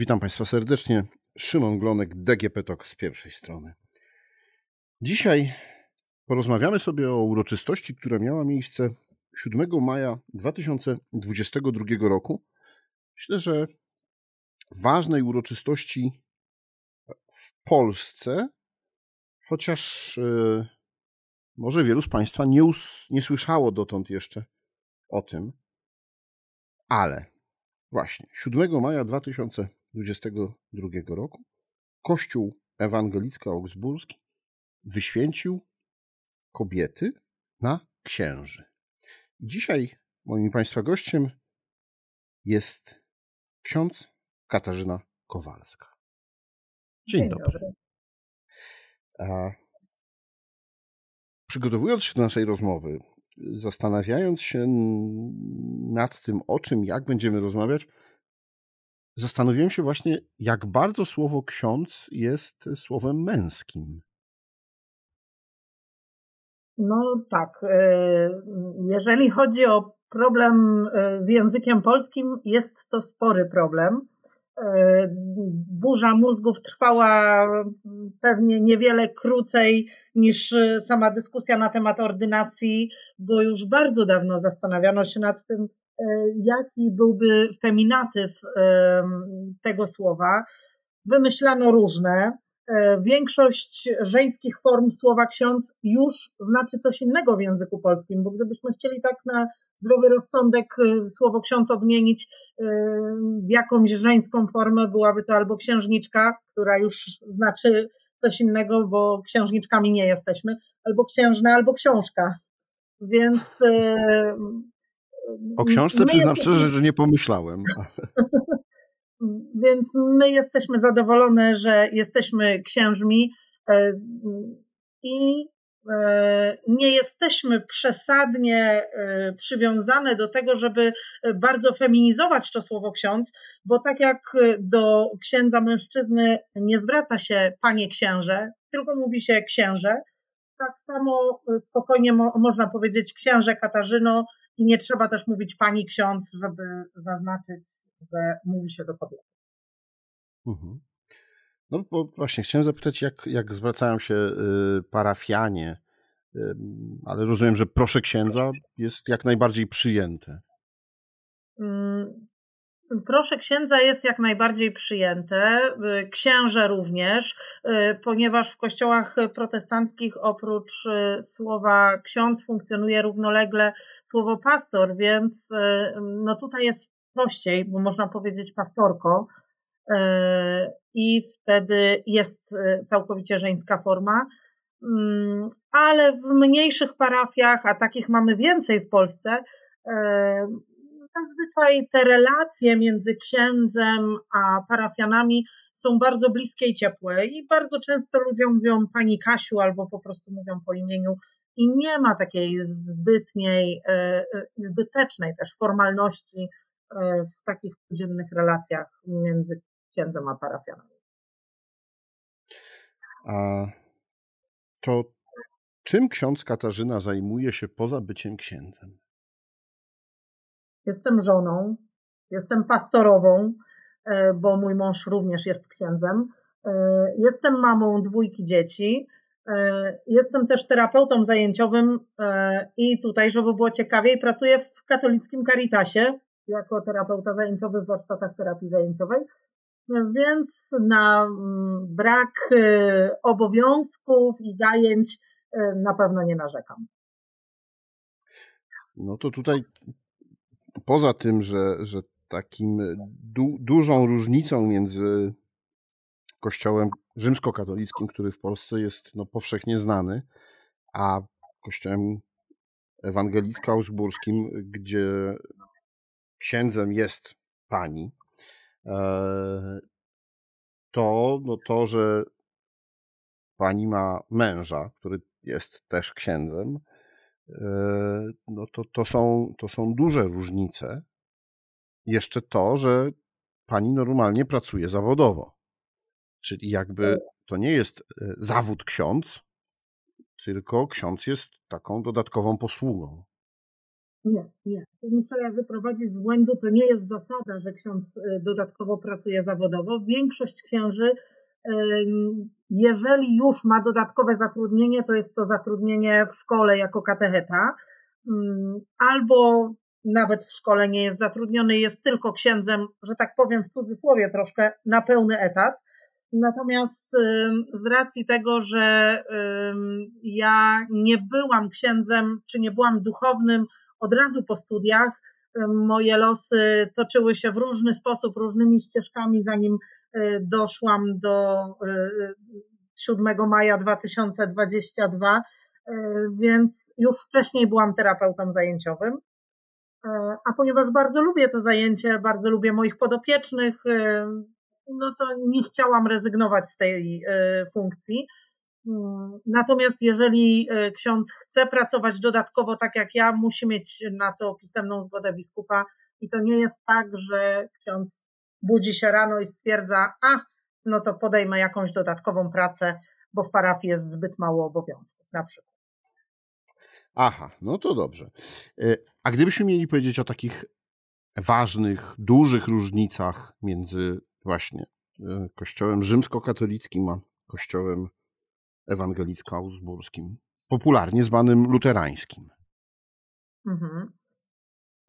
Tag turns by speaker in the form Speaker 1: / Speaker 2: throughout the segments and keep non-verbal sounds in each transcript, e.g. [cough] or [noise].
Speaker 1: Witam Państwa serdecznie. Szymon Glonek, DGP TOK z pierwszej strony. Dzisiaj porozmawiamy sobie o uroczystości, która miała miejsce 7 maja 2022 roku. Myślę, że ważnej uroczystości w Polsce, chociaż yy, może wielu z Państwa nie, us- nie słyszało dotąd jeszcze o tym, ale właśnie 7 maja 2022 roku Kościół Ewangelicko-Augsburski wyświęcił kobiety na księży. Dzisiaj moim Państwa gościem jest ksiądz Katarzyna Kowalska. Dzień,
Speaker 2: Dzień
Speaker 1: dobry.
Speaker 2: dobry.
Speaker 1: Przygotowując się do naszej rozmowy, zastanawiając się nad tym, o czym, jak będziemy rozmawiać, zastanowiłem się właśnie, jak bardzo słowo ksiądz jest słowem męskim.
Speaker 2: No tak. e, Jeżeli chodzi o problem e, z językiem polskim, jest to spory problem. E, Burza mózgów trwała pewnie niewiele krócej niż sama dyskusja na temat ordynacji, bo już bardzo dawno zastanawiano się nad tym, jaki byłby feminatyw e, tego słowa. Wymyślano różne. E, Większość żeńskich form słowa ksiądz już znaczy coś innego w języku polskim, bo gdybyśmy chcieli tak na zdrowy rozsądek e, słowo ksiądz odmienić e, w jakąś żeńską formę, byłaby to albo księżniczka, która już znaczy coś innego, bo księżniczkami nie jesteśmy, albo księżna, albo książka. Więc.
Speaker 1: O książce
Speaker 2: my
Speaker 1: przyznam
Speaker 2: jesteśmy-
Speaker 1: szczerze, że nie pomyślałem. [laughs]
Speaker 2: Więc my jesteśmy zadowolone, że jesteśmy księżmi e, i e, nie jesteśmy przesadnie e, przywiązane do tego, żeby bardzo feminizować to słowo ksiądz, bo tak jak do księdza mężczyzny nie zwraca się panie księże, tylko mówi się księże, tak samo spokojnie mo- można powiedzieć księże Katarzyno i nie trzeba też mówić pani ksiądz, żeby zaznaczyć, że mówi się do kobiety.
Speaker 1: Mhm. No właśnie chciałem zapytać, jak, jak zwracają się y, parafianie, ale rozumiem, że proszę księdza jest jak najbardziej przyjęte.
Speaker 2: Proszę księdza jest jak najbardziej przyjęte, y, księże również, y, ponieważ w kościołach protestanckich oprócz y, słowa ksiądz funkcjonuje równolegle słowo pastor, więc no tutaj jest prościej, bo można powiedzieć pastorko i wtedy jest całkowicie żeńska forma. Mm, Ale w mniejszych parafiach, a takich mamy więcej w Polsce, zazwyczaj te relacje między księdzem a parafianami są bardzo bliskie i ciepłe i bardzo często ludzie mówią pani Kasiu albo po prostu mówią po imieniu i nie ma takiej zbytniej e, e, zbytecznej też formalności e, w takich codziennych relacjach między księdzem a parafianami.
Speaker 1: A to czym ksiądz Katarzyna zajmuje się poza byciem księdzem?
Speaker 2: Jestem żoną, jestem pastorową, e, bo mój mąż również jest księdzem. E, Jestem mamą dwójki dzieci. E, Jestem też terapeutą zajęciowym i tutaj, żeby było ciekawiej, pracuję w katolickim Caritasie jako terapeuta zajęciowy w warsztatach terapii zajęciowej. Więc na mm, brak obowiązków i zajęć na pewno nie narzekam.
Speaker 1: No to tutaj poza tym, że, że takim du, dużą różnicą między kościołem rzymskokatolickim, który w Polsce jest no, powszechnie znany, a kościołem ewangelicko-augsburskim, gdzie księdzem jest pani, e, to no to, że pani ma męża, który jest też księdzem, no to, to, są, to są duże różnice. Jeszcze to, że pani normalnie pracuje zawodowo. Czyli jakby to nie jest e, zawód ksiądz, tylko ksiądz jest taką dodatkową posługą.
Speaker 2: Nie, nie. Muszę ja wyprowadzić z błędu. To nie jest zasada, że ksiądz y, dodatkowo pracuje zawodowo. Większość księży, jeżeli już ma dodatkowe zatrudnienie, to jest to zatrudnienie w szkole jako katecheta, mm, albo nawet w szkole nie jest zatrudniony, jest tylko księdzem, że tak powiem w cudzysłowie troszkę, na pełny etat. Natomiast z racji tego, że ja nie byłam księdzem, czy nie byłam duchownym od razu po studiach, moje losy toczyły się w różny sposób, różnymi ścieżkami, zanim y, doszłam do 7 y, maja 2022, y, więc już wcześniej byłam terapeutą zajęciowym. A ponieważ bardzo lubię to zajęcie, bardzo lubię moich podopiecznych, no to nie chciałam rezygnować z tej funkcji. Mm, natomiast jeżeli e, ksiądz chce pracować dodatkowo tak jak ja, musi mieć na to pisemną zgodę biskupa i to nie jest tak, że ksiądz budzi się rano i stwierdza, a no to podejmę jakąś dodatkową pracę, bo w parafii jest zbyt mało obowiązków na przykład.
Speaker 1: Aha, no to dobrze. E, a gdybyśmy mieli powiedzieć o takich ważnych, dużych różnicach między właśnie e, kościołem rzymskokatolickim a kościołem ewangelicko-augsburskim, popularnie zwanym luterańskim.
Speaker 2: Mhm.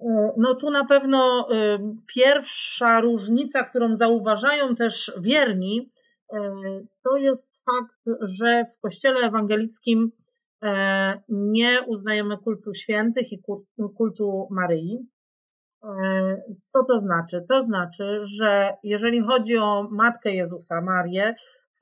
Speaker 2: E, no tu na pewno e, pierwsza różnica, którą zauważają też wierni, e, to jest fakt, że w Kościele ewangelickim nie uznajemy kultu świętych i kultu Maryi. Co to znaczy? To znaczy, że jeżeli chodzi o Matkę Jezusa, Marię,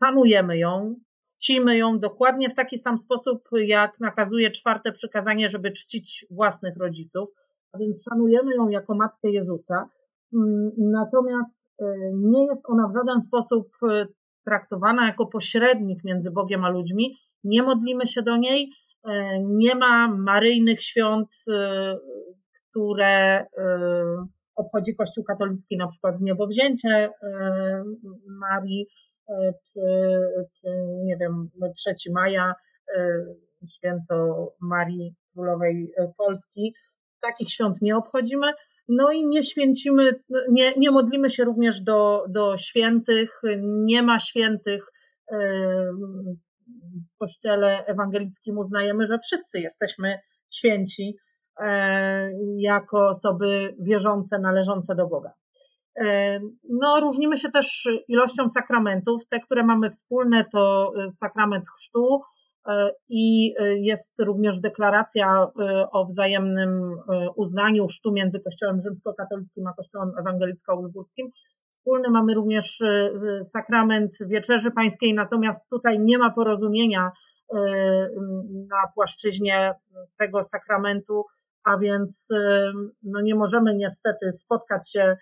Speaker 2: szanujemy ją, czcimy ją dokładnie w taki sam sposób, jak nakazuje czwarte przykazanie, żeby czcić własnych rodziców, a więc szanujemy ją jako Matkę Jezusa. Mm, natomiast e, nie jest ona w żaden sposób e, traktowana jako pośrednik między Bogiem a ludźmi. Nie modlimy się do niej, e, nie ma maryjnych świąt, które obchodzi Kościół katolicki, na przykład niebowzięcie Marii, nie wiem, 3 maja, e, święto Marii Królowej e, Polski. Takich świąt nie obchodzimy. No i nie święcimy, nie, nie modlimy się również do, do świętych, nie ma świętych. E, w kościele ewangelickim uznajemy, że wszyscy jesteśmy święci jako osoby wierzące, należące do Boga. E, no, różnimy się też ilością sakramentów. Te, które mamy wspólne, to e, sakrament chrztu e, i jest również deklaracja o wzajemnym uznaniu chrztu między Kościołem rzymskokatolickim a Kościołem ewangelicko-augsburskim. Wspólny mamy również sakrament Wieczerzy Pańskiej, natomiast tutaj nie ma porozumienia na płaszczyźnie tego sakramentu, a więc no nie możemy niestety spotkać się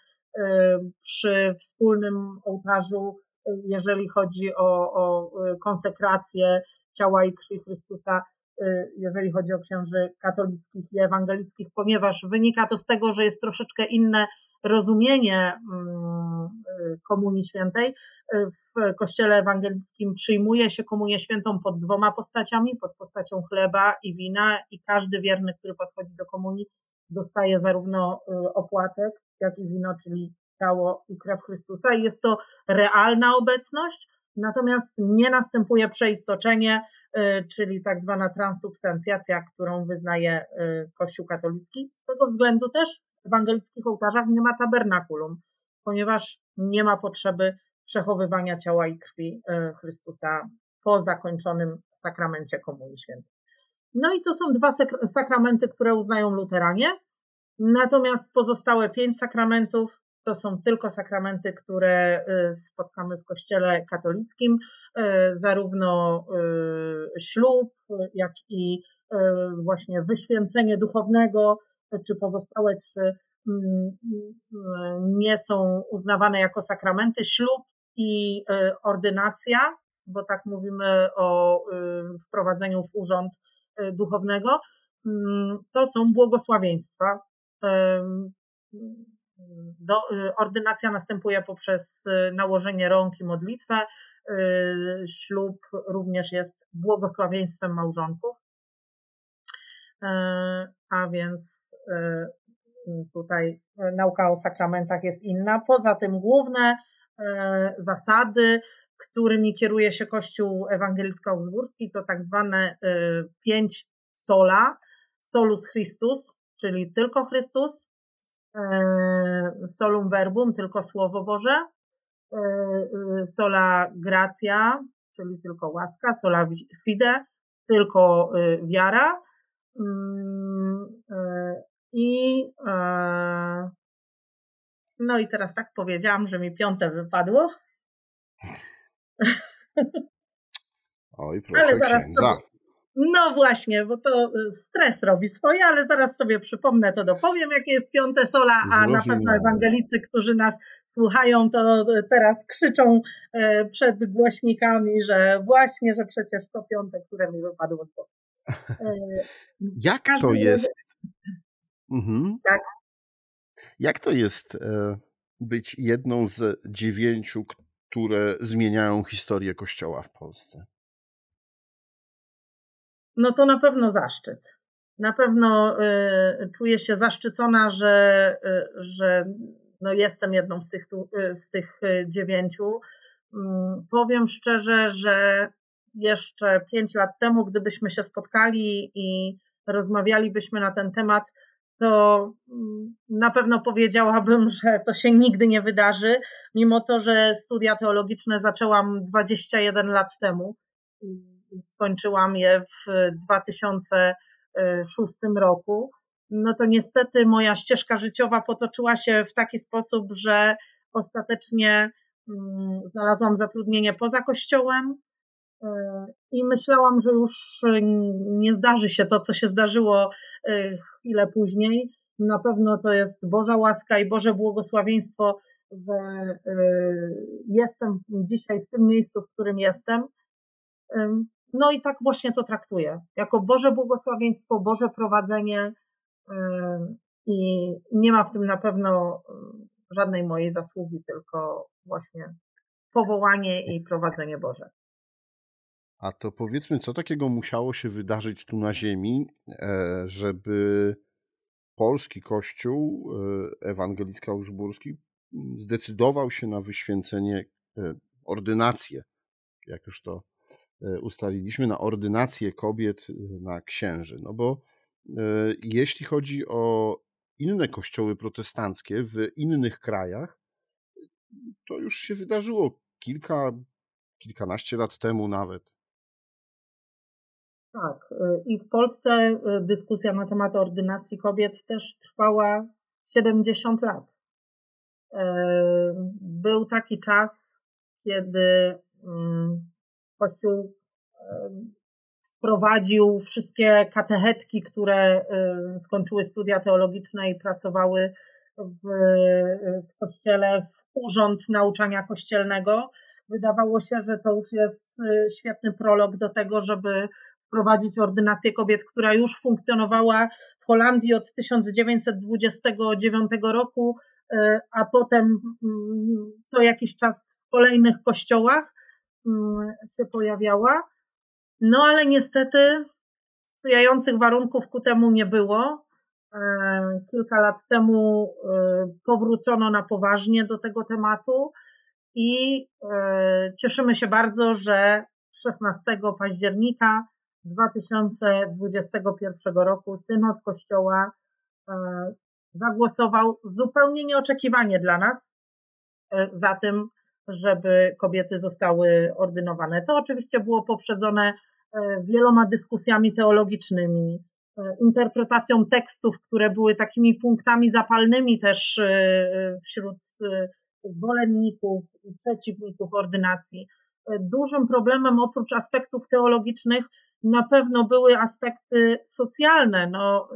Speaker 2: przy wspólnym ołtarzu, jeżeli chodzi o, o konsekrację ciała i krwi Chrystusa, jeżeli chodzi o księży katolickich i ewangelickich, ponieważ wynika to z tego, że jest troszeczkę inne rozumienie mm, Komunii Świętej. W Kościele Ewangelickim przyjmuje się Komunię Świętą pod dwoma postaciami, pod postacią chleba i wina i każdy wierny, który podchodzi do komunii, dostaje zarówno opłatek, jak i wino, czyli ciało i krew Chrystusa. Jest to realna obecność, natomiast nie następuje przeistoczenie, y, czyli tak zwana transubstancjacja, którą wyznaje y, Kościół katolicki. Z tego względu też w ewangelickich ołtarzach nie ma tabernakulum, ponieważ nie ma potrzeby przechowywania ciała i krwi y, Chrystusa po zakończonym sakramencie Komunii Świętej. No i to są dwa sakramenty, które uznają luteranie. Natomiast pozostałe pięć sakramentów to są tylko sakramenty, które y, spotkamy w Kościele katolickim, y, zarówno y, ślub, jak i właśnie wyświęcenie duchownego, czy pozostałe trzy mm, nie są uznawane jako sakramenty. Ślub i ordynacja, bo tak mówimy o wprowadzeniu w urząd duchownego, mm, to są błogosławieństwa do, y, ordynacja następuje poprzez nałożenie rąk i modlitwę. Ślub również jest błogosławieństwem małżonków. a więc tutaj nauka o sakramentach jest inna. Poza tym główne zasady, którymi kieruje się Kościół Ewangelicko-Augsburski, to tak zwane pięć sola, solus Christus, czyli tylko Chrystus, solum verbum, tylko Słowo Boże, sola gratia, czyli tylko łaska, sola fide, tylko wiara. Mm, I no i teraz tak powiedziałam, że mi piąte wypadło.
Speaker 1: Oj, proszę Ale zaraz księdza. Sobie,
Speaker 2: no właśnie, bo to y, stres robi swoje, ale zaraz sobie przypomnę, to dopowiem, jakie jest piąte sola, a na pewno ewangelicy, którzy nas słuchają, to y, teraz krzyczą y, przed głośnikami, że właśnie, że przecież to piąte, które mi wypadło boku. [laughs]
Speaker 1: Jak to jest? Mhm. Tak. Jak to jest e, być jedną z dziewięciu, które zmieniają historię Kościoła w Polsce?
Speaker 2: no to na pewno zaszczyt. Na pewno y, czuję się zaszczycona, że, y, że no jestem jedną z tych, y, z tych dziewięciu. Mm, powiem szczerze, że jeszcze pięć lat temu, gdybyśmy się spotkali i rozmawialibyśmy na ten temat, to mm, na pewno powiedziałabym, [laughs] że to się nigdy nie wydarzy, mimo to, że studia teologiczne zaczęłam 21 lat temu skończyłam je w 2006 roku, no to niestety moja ścieżka życiowa potoczyła się w taki sposób, że ostatecznie mm, znalazłam zatrudnienie poza kościołem i myślałam, że już nie zdarzy się to, co się zdarzyło e, chwilę później. Na pewno to jest Boża łaska i Boże błogosławieństwo, że e, jestem dzisiaj w tym miejscu, w którym jestem. No i tak właśnie to traktuję. Jako Boże błogosławieństwo, Boże prowadzenie i nie ma w tym na pewno żadnej mojej zasługi, tylko właśnie powołanie i prowadzenie Boże.
Speaker 1: A to powiedzmy, co takiego musiało się wydarzyć tu na Ziemi, e, żeby polski kościół e, ewangelicko-augsburski zdecydował się na wyświęcenie, e, ordynację, jak już to ustaliliśmy na ordynację kobiet na księży. No bo jeśli chodzi o inne kościoły protestanckie w innych krajach, to już się wydarzyło kilka, kilkanaście lat temu nawet.
Speaker 2: Tak. I w Polsce dyskusja na temat ordynacji kobiet też trwała 70 lat. Był taki czas, kiedy mm, Kościół wprowadził wszystkie katechetki, które skończyły studia teologiczne i pracowały w, w kościele, w urząd nauczania kościelnego. Wydawało się, że to już jest y, świetny prolog do tego, żeby wprowadzić ordynację kobiet, która już funkcjonowała w Holandii od 1929 roku, y, a potem mm, co jakiś czas w kolejnych kościołach. Mm, się pojawiała. No ale niestety sprzyjających warunków ku temu nie było. E, kilka lat temu e, powrócono na poważnie do tego tematu i e, cieszymy się bardzo, że 16 października 2021 roku synod Kościoła zagłosował zupełnie nieoczekiwanie dla nas za tym, żeby kobiety zostały ordynowane. To oczywiście było poprzedzone e, wieloma dyskusjami teologicznymi, e, interpretacją tekstów, które były takimi punktami zapalnymi też e, wśród zwolenników i przeciwników ordynacji. Dużym problemem oprócz aspektów teologicznych na pewno były aspekty socjalne. No,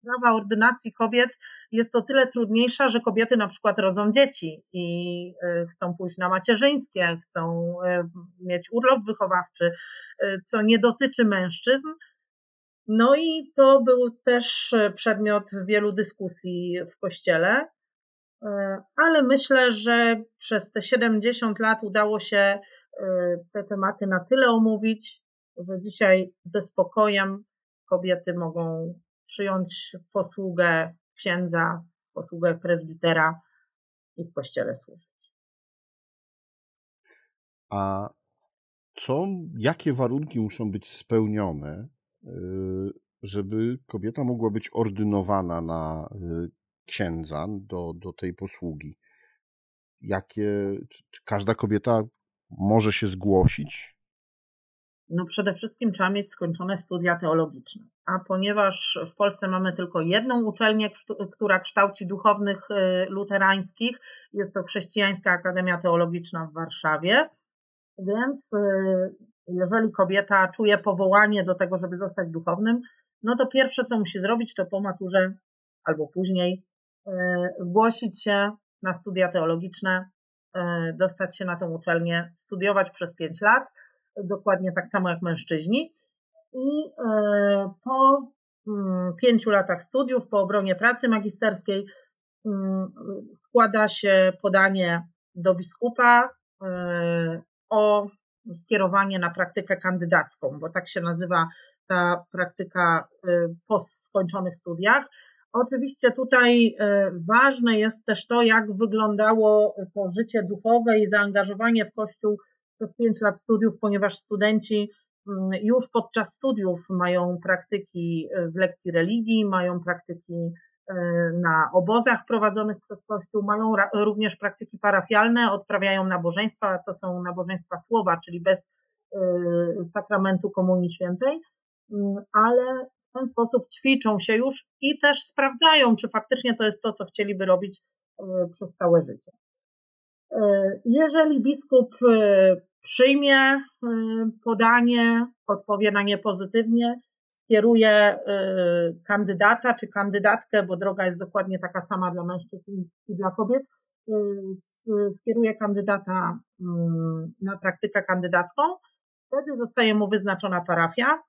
Speaker 2: sprawa ordynacji kobiet jest o tyle trudniejsza, że kobiety na przykład rodzą dzieci i e, chcą pójść na macierzyńskie, chcą e, mieć urlop wychowawczy, e, co nie dotyczy mężczyzn. No i to był też przedmiot wielu dyskusji w kościele, ale myślę, że przez te 70 lat udało się te tematy na tyle omówić, że dzisiaj ze spokojem kobiety mogą przyjąć posługę księdza, posługę prezbitera i w kościele służyć.
Speaker 1: A co, jakie warunki muszą być spełnione, y, żeby kobieta mogła być ordynowana na y, księdza do, do tej posługi? Jakie, czy, czy każda kobieta może się zgłosić?
Speaker 2: No przede wszystkim trzeba mieć skończone studia teologiczne. A ponieważ w Polsce mamy tylko jedną uczelnię, która kształci duchownych y, luterańskich, jest to Chrześcijańska Akademia Teologiczna w Warszawie, więc y, jeżeli kobieta czuje powołanie do tego, żeby zostać duchownym, no to pierwsze, co musi zrobić, to po maturze albo później y, zgłosić się na studia teologiczne, dostać się na tę uczelnię, studiować przez 5 lat, dokładnie tak samo jak mężczyźni. I po mm, pięciu latach studiów, po obronie pracy magisterskiej, mm, składa się podanie do biskupa o skierowanie na praktykę kandydacką, bo tak się nazywa ta praktyka po skończonych studiach. Oczywiście tutaj y, ważne jest też to, jak wyglądało to życie duchowe i zaangażowanie w Kościół przez pięć lat studiów, ponieważ studenci mm, już podczas studiów mają praktyki y, z lekcji religii, mają praktyki E, na obozach prowadzonych przez Kościół, mają również praktyki parafialne, odprawiają nabożeństwa, to są nabożeństwa słowa, czyli bez e, sakramentu Komunii Świętej, mm, ale w ten sposób ćwiczą się już i też sprawdzają, czy faktycznie to jest to, co chcieliby robić e, przez całe życie. Jeżeli biskup przyjmie podanie, odpowie na nie pozytywnie, kieruje kandydata czy kandydatkę, bo droga jest dokładnie taka sama dla mężczyzn i dla kobiet, skieruje kandydata mm, na praktykę kandydacką, wtedy zostaje mu wyznaczona parafia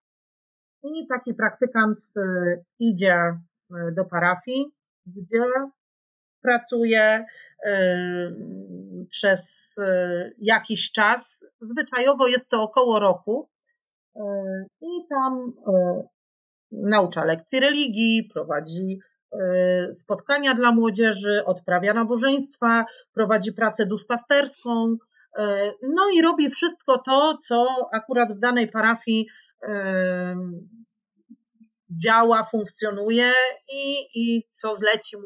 Speaker 2: i taki praktykant y, idzie do parafii, gdzie pracuje przez jakiś czas. Zwyczajowo jest to około roku, i tam e, naucza lekcji religii, prowadzi e, spotkania dla młodzieży, odprawia nabożeństwa, prowadzi pracę duszpasterską, e, no i robi wszystko to, co akurat w danej parafii działa, funkcjonuje i, i co zleci mu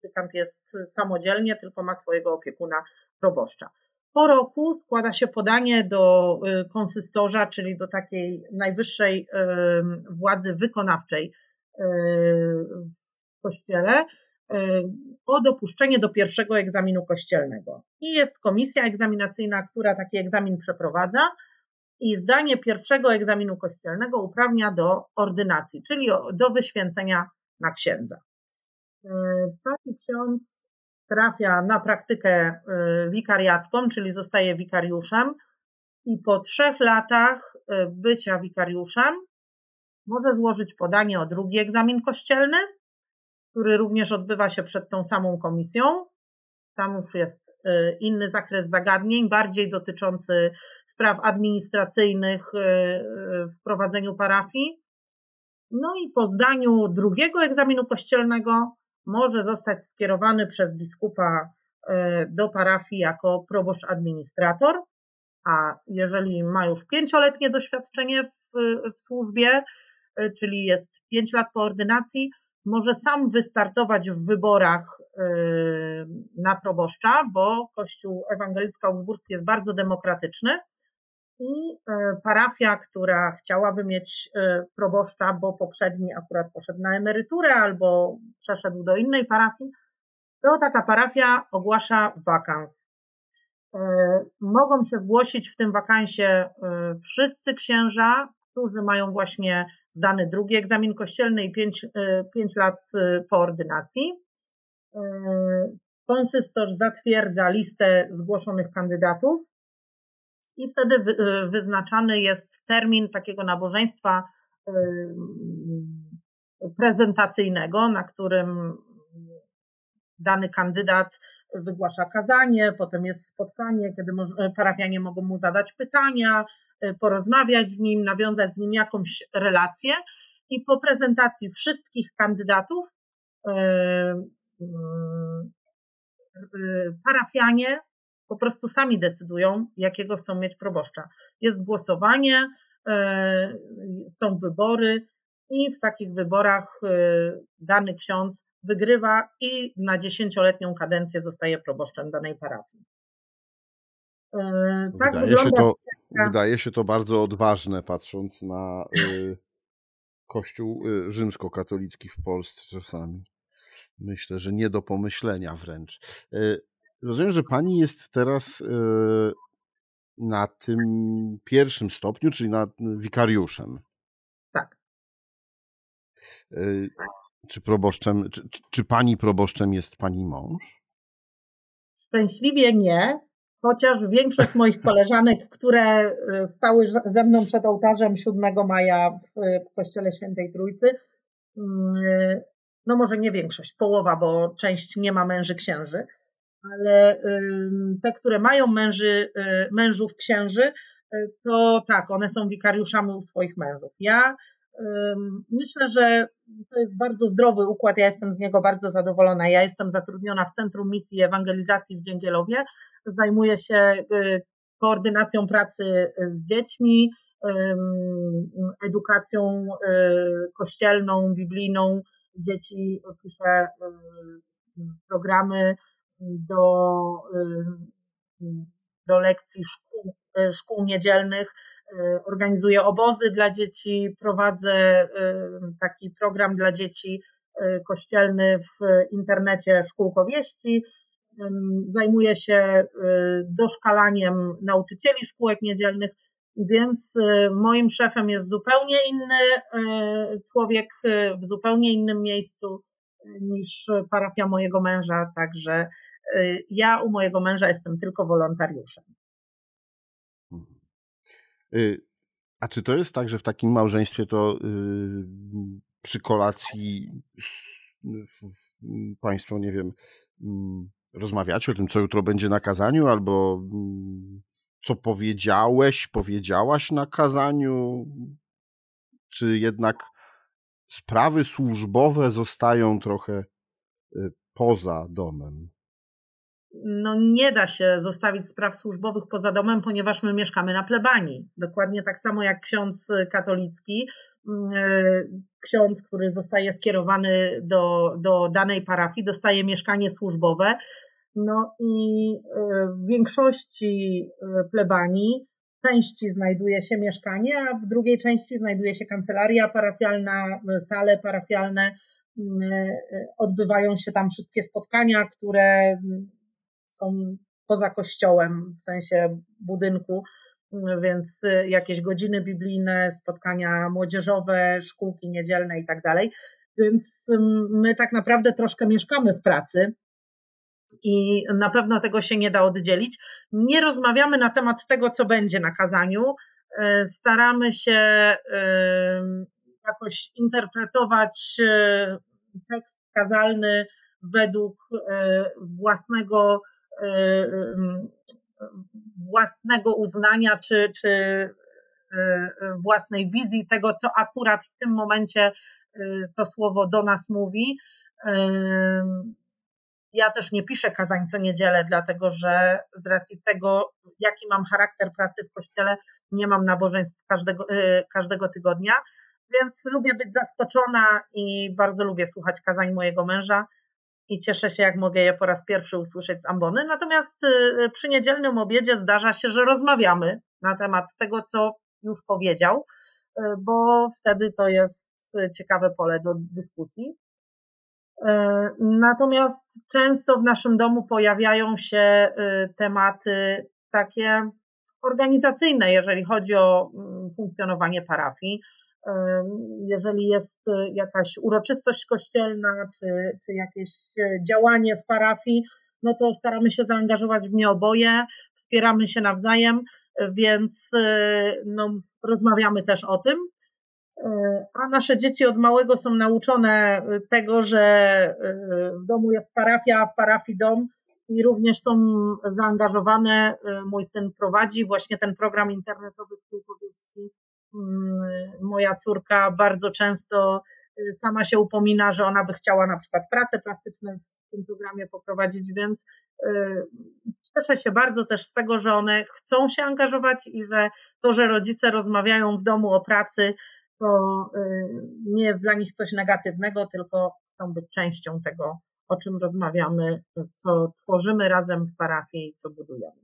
Speaker 2: praktykant jest samodzielnie, tylko ma swojego opiekuna proboszcza. Po roku składa się podanie do y, konsystorza, czyli do takiej najwyższej władzy wykonawczej y, w kościele, o dopuszczenie do pierwszego egzaminu kościelnego. I jest komisja egzaminacyjna, która taki egzamin przeprowadza i zdanie pierwszego egzaminu kościelnego uprawnia do ordynacji, czyli do wyświęcenia na księdza. Taki ksiądz trafia na praktykę y, wikariacką, czyli zostaje wikariuszem i po trzech latach y, bycia wikariuszem może złożyć podanie o drugi egzamin kościelny, który również odbywa się przed tą samą komisją. Tam już jest y, inny zakres zagadnień, bardziej dotyczący spraw administracyjnych w prowadzeniu parafii. No i po zdaniu drugiego egzaminu kościelnego może zostać skierowany przez biskupa do parafii jako proboszcz administrator, a jeżeli ma już pięcioletnie doświadczenie w, w służbie, czyli jest pięć lat po ordynacji, może sam wystartować w wyborach e, na proboszcza, bo Kościół Ewangelicko-Augsburski jest bardzo demokratyczny i e, parafia, która chciałaby mieć e, proboszcza, bo poprzedni akurat poszedł na emeryturę albo przeszedł do innej parafii, to taka parafia ogłasza wakans. Mogą się zgłosić w tym wakansie wszyscy księża, którzy mają właśnie zdany drugi egzamin kościelny i 5, 5 lat po ordynacji. Konsystor zatwierdza listę zgłoszonych kandydatów i wtedy wyznaczany jest termin takiego nabożeństwa prezentacyjnego, na którym dany kandydat wygłasza kazanie, potem jest spotkanie, kiedy parafianie mogą mu zadać pytania, porozmawiać z nim, nawiązać z nim jakąś relację i po prezentacji wszystkich kandydatów parafianie po prostu sami decydują, jakiego chcą mieć proboszcza. Jest głosowanie, e, są wybory i w takich wyborach e, dany ksiądz wygrywa i na dziesięcioletnią kadencję zostaje proboszczem danej parafii.
Speaker 1: E, tak wydaje wygląda się to, Wydaje się to bardzo odważne, patrząc na y, kościół y, rzymskokatolicki w Polsce czasami. Myślę, że nie do pomyślenia wręcz. Y, Rozumiem, że pani jest teraz e, na tym pierwszym stopniu, czyli nad wikariuszem.
Speaker 2: Tak.
Speaker 1: E, czy proboszczem, czy, czy pani proboszczem jest pani mąż?
Speaker 2: Szczęśliwie nie, chociaż większość moich [laughs] koleżanek, które e, stały ze mną przed ołtarzem 7 maja w Kościele Świętej Trójcy, mm, no może nie większość, połowa, bo część nie ma męży księży, ale te, które mają męży, mężów księży, to tak, one są wikariuszami u swoich mężów. Ja myślę, że to jest bardzo zdrowy układ, ja jestem z niego bardzo zadowolona. Ja jestem zatrudniona w Centrum Misji Ewangelizacji w Dzięgielowie, zajmuję się y, koordynacją pracy z dziećmi, edukacją kościelną, biblijną. Dzieci piszę programy do, y, do lekcji szkół, y, szkół niedzielnych, y, organizuję obozy dla dzieci, prowadzę taki program dla dzieci kościelny w internecie Szkółko Wieści. Zajmuję się doszkalaniem nauczycieli szkółek niedzielnych, więc moim szefem jest zupełnie inny człowiek w zupełnie innym miejscu niż parafia mojego męża, także Y, ja u mojego męża jestem tylko wolontariuszem. Mhm.
Speaker 1: Y, a czy to jest tak, że w takim małżeństwie to y, przy kolacji Państwo, nie wiem, mm, rozmawiacie o tym, co jutro będzie na kazaniu, albo mm, co powiedziałeś, powiedziałaś na kazaniu, czy jednak sprawy służbowe zostają trochę poza domem?
Speaker 2: no nie da się zostawić spraw służbowych poza domem, ponieważ my mieszkamy na plebanii. Dokładnie tak samo jak ksiądz katolicki, mm, e, ksiądz, który zostaje skierowany do, do danej parafii, dostaje mieszkanie służbowe. No i w większości plebanii części znajduje się mieszkanie, a w drugiej części znajduje się kancelaria parafialna, sale parafialne. Mm, odbywają się tam wszystkie spotkania, które są poza kościołem, w sensie budynku, więc jakieś godziny biblijne, spotkania młodzieżowe, szkółki niedzielne i tak dalej. Więc my tak naprawdę troszkę mieszkamy w pracy i na pewno tego się nie da oddzielić. Nie rozmawiamy na temat tego, co będzie na kazaniu. E, staramy się jakoś interpretować e, tekst kazalny według e, własnego własnego uznania czy, czy e, własnej wizji tego, co akurat w tym momencie e, to słowo do nas mówi. Ja też nie piszę kazań co niedzielę, dlatego że z racji tego, jaki mam charakter pracy w kościele, nie mam nabożeństw każdego, e, każdego tygodnia, więc lubię być zaskoczona i bardzo lubię słuchać kazań mojego męża i cieszę się, jak mogę je po raz pierwszy usłyszeć z ambony. Natomiast y, przy niedzielnym obiedzie zdarza się, że rozmawiamy na temat tego, co już powiedział, y, bo wtedy to jest ciekawe pole do dyskusji. Y, natomiast często w naszym domu pojawiają się tematy takie organizacyjne, jeżeli chodzi o mm, funkcjonowanie parafii jeżeli jest e, jakaś uroczystość kościelna, czy, czy jakieś e, działanie w parafii, no to staramy się zaangażować w nie oboje, wspieramy się nawzajem, więc e, no, rozmawiamy też o tym. A nasze dzieci od małego są nauczone tego, że w domu jest parafia, a w parafii dom i również są zaangażowane. Mój syn prowadzi właśnie ten program internetowy Spół Powieści. Mm, moja córka bardzo często sama się upomina, że ona by chciała na przykład pracę plastyczną w tym programie poprowadzić, więc cieszę się bardzo też z tego, że one chcą się angażować i że to, że rodzice rozmawiają w domu o pracy, to y, nie jest dla nich coś negatywnego, tylko chcą być częścią tego, o czym rozmawiamy, co tworzymy razem w parafii i co budujemy.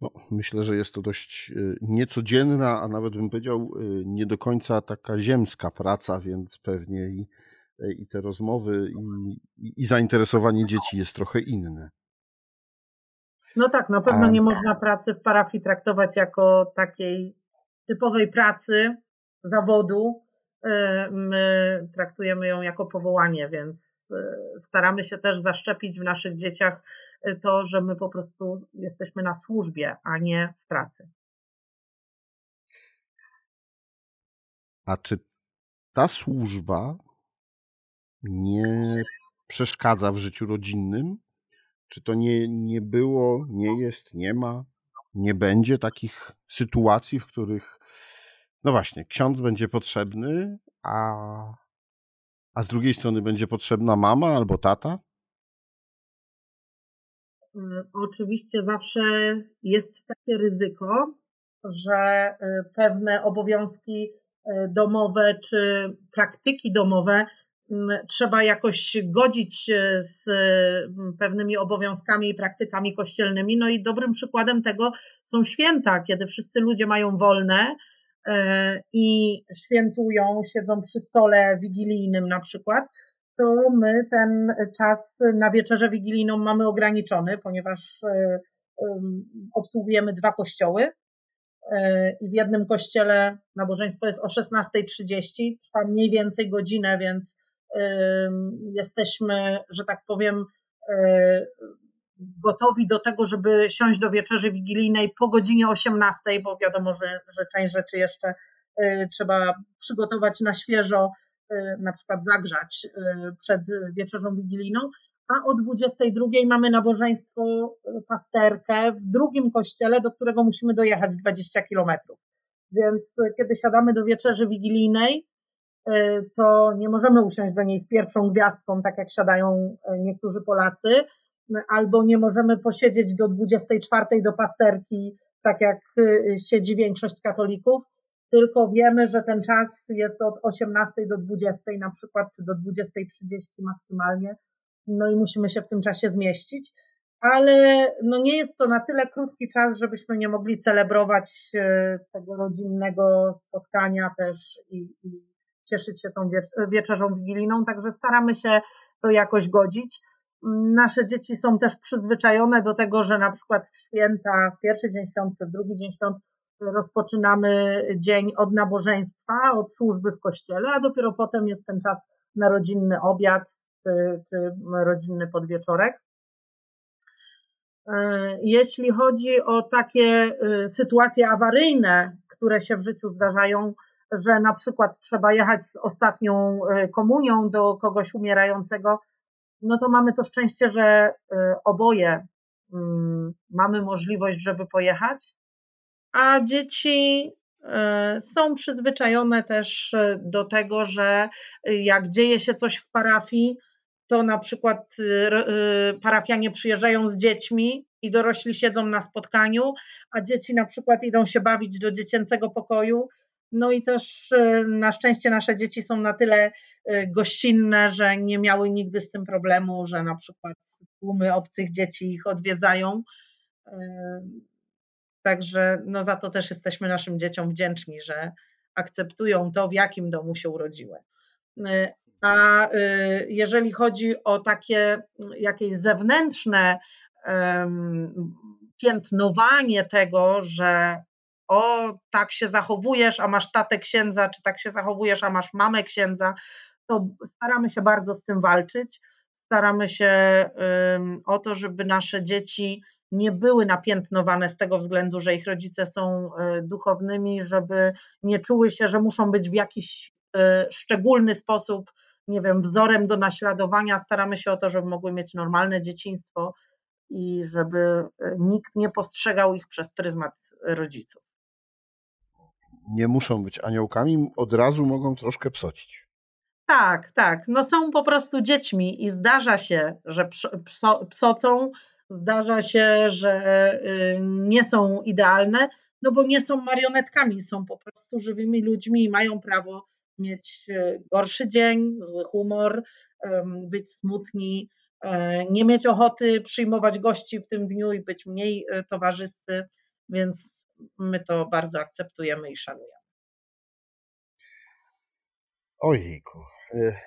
Speaker 1: No, myślę, że jest to dość y, niecodzienna, a nawet bym powiedział, y, nie do końca taka ziemska praca, więc pewnie i, i te rozmowy, i, i zainteresowanie dzieci jest trochę inne.
Speaker 2: No tak, na pewno nie można pracy w parafii traktować jako takiej typowej pracy, zawodu, y, my traktujemy ją jako powołanie, więc y, staramy się też zaszczepić w naszych dzieciach y, to, że my po prostu jesteśmy na służbie, a nie w pracy.
Speaker 1: A czy ta służba nie przeszkadza w życiu rodzinnym? Czy to nie, nie było, nie jest, nie ma, nie będzie takich sytuacji, w których no właśnie, ksiądz będzie potrzebny, a, a z drugiej strony będzie potrzebna mama albo tata?
Speaker 2: Mm, oczywiście zawsze jest takie ryzyko, że y, pewne obowiązki y, domowe czy praktyki domowe mm, trzeba jakoś godzić y, z mm, pewnymi obowiązkami i praktykami kościelnymi. No i dobrym przykładem tego są święta, kiedy wszyscy ludzie mają wolne i świętują, siedzą przy stole wigilijnym na przykład, to my ten czas na wieczerzę wigilijną mamy ograniczony, ponieważ e, obsługujemy dwa kościoły e, i w jednym kościele nabożeństwo jest o 16.30, trwa mniej więcej godzinę, więc jesteśmy, że tak powiem, gotowi do tego, żeby siąść do wieczerzy wigilijnej po godzinie 18, bo wiadomo, że, że część rzeczy jeszcze y, trzeba przygotować na świeżo, y, na przykład zagrzać y, przed wieczerzą wigilijną, a o 22 mamy nabożeństwo pasterkę w drugim kościele, do którego musimy dojechać 20 kilometrów. Więc kiedy siadamy do wieczerzy wigilijnej, to nie możemy usiąść do niej z pierwszą gwiazdką, tak jak siadają niektórzy Polacy, albo nie możemy posiedzieć do 24 do pasterki, tak jak y, siedzi większość katolików, tylko wiemy, że ten czas jest od 18 do 20, na przykład do 20.30 maksymalnie, no i musimy się w tym czasie zmieścić, ale no nie jest to na tyle krótki czas, żebyśmy nie mogli celebrować y, tego rodzinnego spotkania też i, i cieszyć się tą wieczerzą wigilijną, także staramy się to jakoś godzić. Nasze dzieci są też przyzwyczajone do tego, że na przykład w święta, w pierwszy dzień świąt czy w drugi dzień świąt rozpoczynamy dzień od nabożeństwa, od służby w kościele, a dopiero potem jest ten czas na rodzinny obiad czy, czy rodzinny podwieczorek. E, jeśli chodzi o takie e, sytuacje awaryjne, które się w życiu zdarzają, że na przykład trzeba jechać z ostatnią e, komunią do kogoś umierającego, no to mamy to szczęście, że y, oboje mm, mamy możliwość, żeby pojechać, a dzieci y, są przyzwyczajone też y, do tego, że jak dzieje się coś w parafii, to na przykład parafianie przyjeżdżają z dziećmi i dorośli siedzą na spotkaniu, a dzieci na przykład idą się bawić do dziecięcego pokoju no i też e, na szczęście nasze dzieci są na tyle e, gościnne, że nie miały nigdy z tym problemu, że na przykład tłumy obcych dzieci ich odwiedzają. E, także no za to też jesteśmy naszym dzieciom wdzięczni, że akceptują to, w jakim domu się urodziły. A jeżeli chodzi o takie jakieś zewnętrzne piętnowanie tego, że o, tak się zachowujesz, a masz tatę księdza, czy tak się zachowujesz, a masz mamę księdza, to staramy się bardzo z tym walczyć. Staramy się o to, żeby nasze dzieci nie były napiętnowane z tego względu, że ich rodzice są duchownymi, żeby nie czuły się, że muszą być w jakiś szczególny sposób, nie wiem, wzorem do naśladowania. Staramy się o to, żeby mogły mieć normalne dzieciństwo i żeby nikt nie postrzegał ich przez pryzmat rodziców
Speaker 1: nie muszą być aniołkami, od razu mogą troszkę psocić.
Speaker 2: Tak, tak. No są po prostu dziećmi i zdarza się, że pso, psocą, zdarza się, że y, nie są idealne, no bo nie są marionetkami, są po prostu żywymi ludźmi i mają prawo mieć y, gorszy dzień, zły humor, być smutni, e, nie mieć ochoty przyjmować gości w tym dniu i być mniej y, towarzyscy, więc my to bardzo akceptujemy i szanujemy.
Speaker 1: Ojejku. E,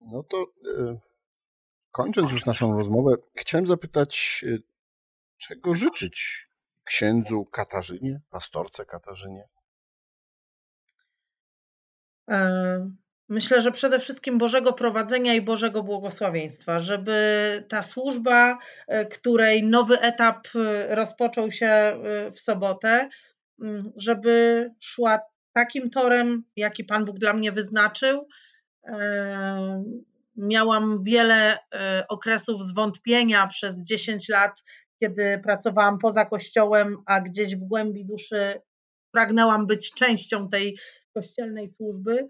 Speaker 1: no to e, kończąc już naszą rozmowę, chciałem zapytać, e, czego życzyć księdzu Katarzynie, pastorce Katarzynie?
Speaker 2: Myślę, że przede wszystkim Bożego prowadzenia i Bożego błogosławieństwa, żeby ta służba, e, której nowy etap e, rozpoczął się e, w sobotę, żeby szła takim torem, jaki Pan Bóg dla mnie wyznaczył. Miałam wiele okresów zwątpienia przez 10 lat, kiedy pracowałam poza kościołem, a gdzieś w głębi duszy pragnęłam być częścią tej kościelnej służby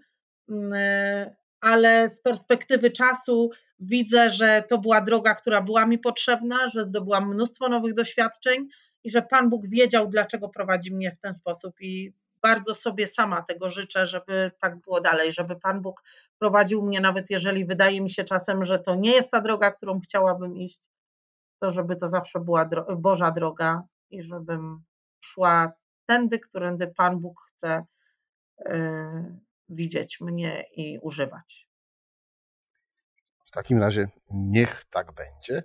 Speaker 2: ale z perspektywy czasu widzę, że to była droga, która była mi potrzebna, że zdobyłam mnóstwo nowych doświadczeń i że Pan Bóg wiedział, dlaczego prowadzi mnie w ten sposób. I bardzo sobie sama tego życzę, żeby tak było dalej, żeby Pan Bóg prowadził mnie, nawet jeżeli wydaje mi się czasem, że to nie jest ta droga, którą chciałabym iść, to żeby to zawsze była dro Boża droga i żebym szła tędy, którędy Pan Bóg chce. Yy, widzieć mnie i używać.
Speaker 1: W takim razie niech tak będzie.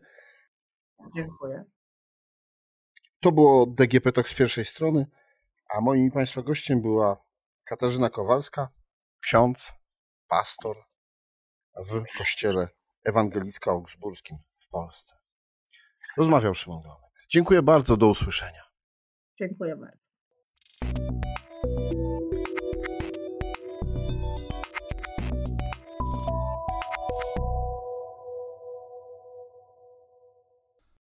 Speaker 2: Dziękuję.
Speaker 1: To było DGP Talk z pierwszej strony, a moim Państwa gościem była Katarzyna Kowalska, ksiądz, pastor w kościele ewangelicko-augsburskim w Polsce. Rozmawiał Szymon Glonek. Dziękuję bardzo, do usłyszenia.
Speaker 2: Dziękuję bardzo.